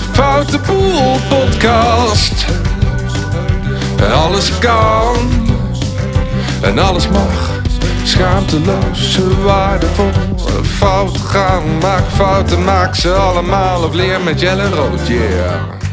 Foute boel podcast. En alles kan. En alles mag. Schaamteloos, waardevol. Fout gaan, maak fouten, maak ze allemaal. Of leer met Jelle Rood, yeah.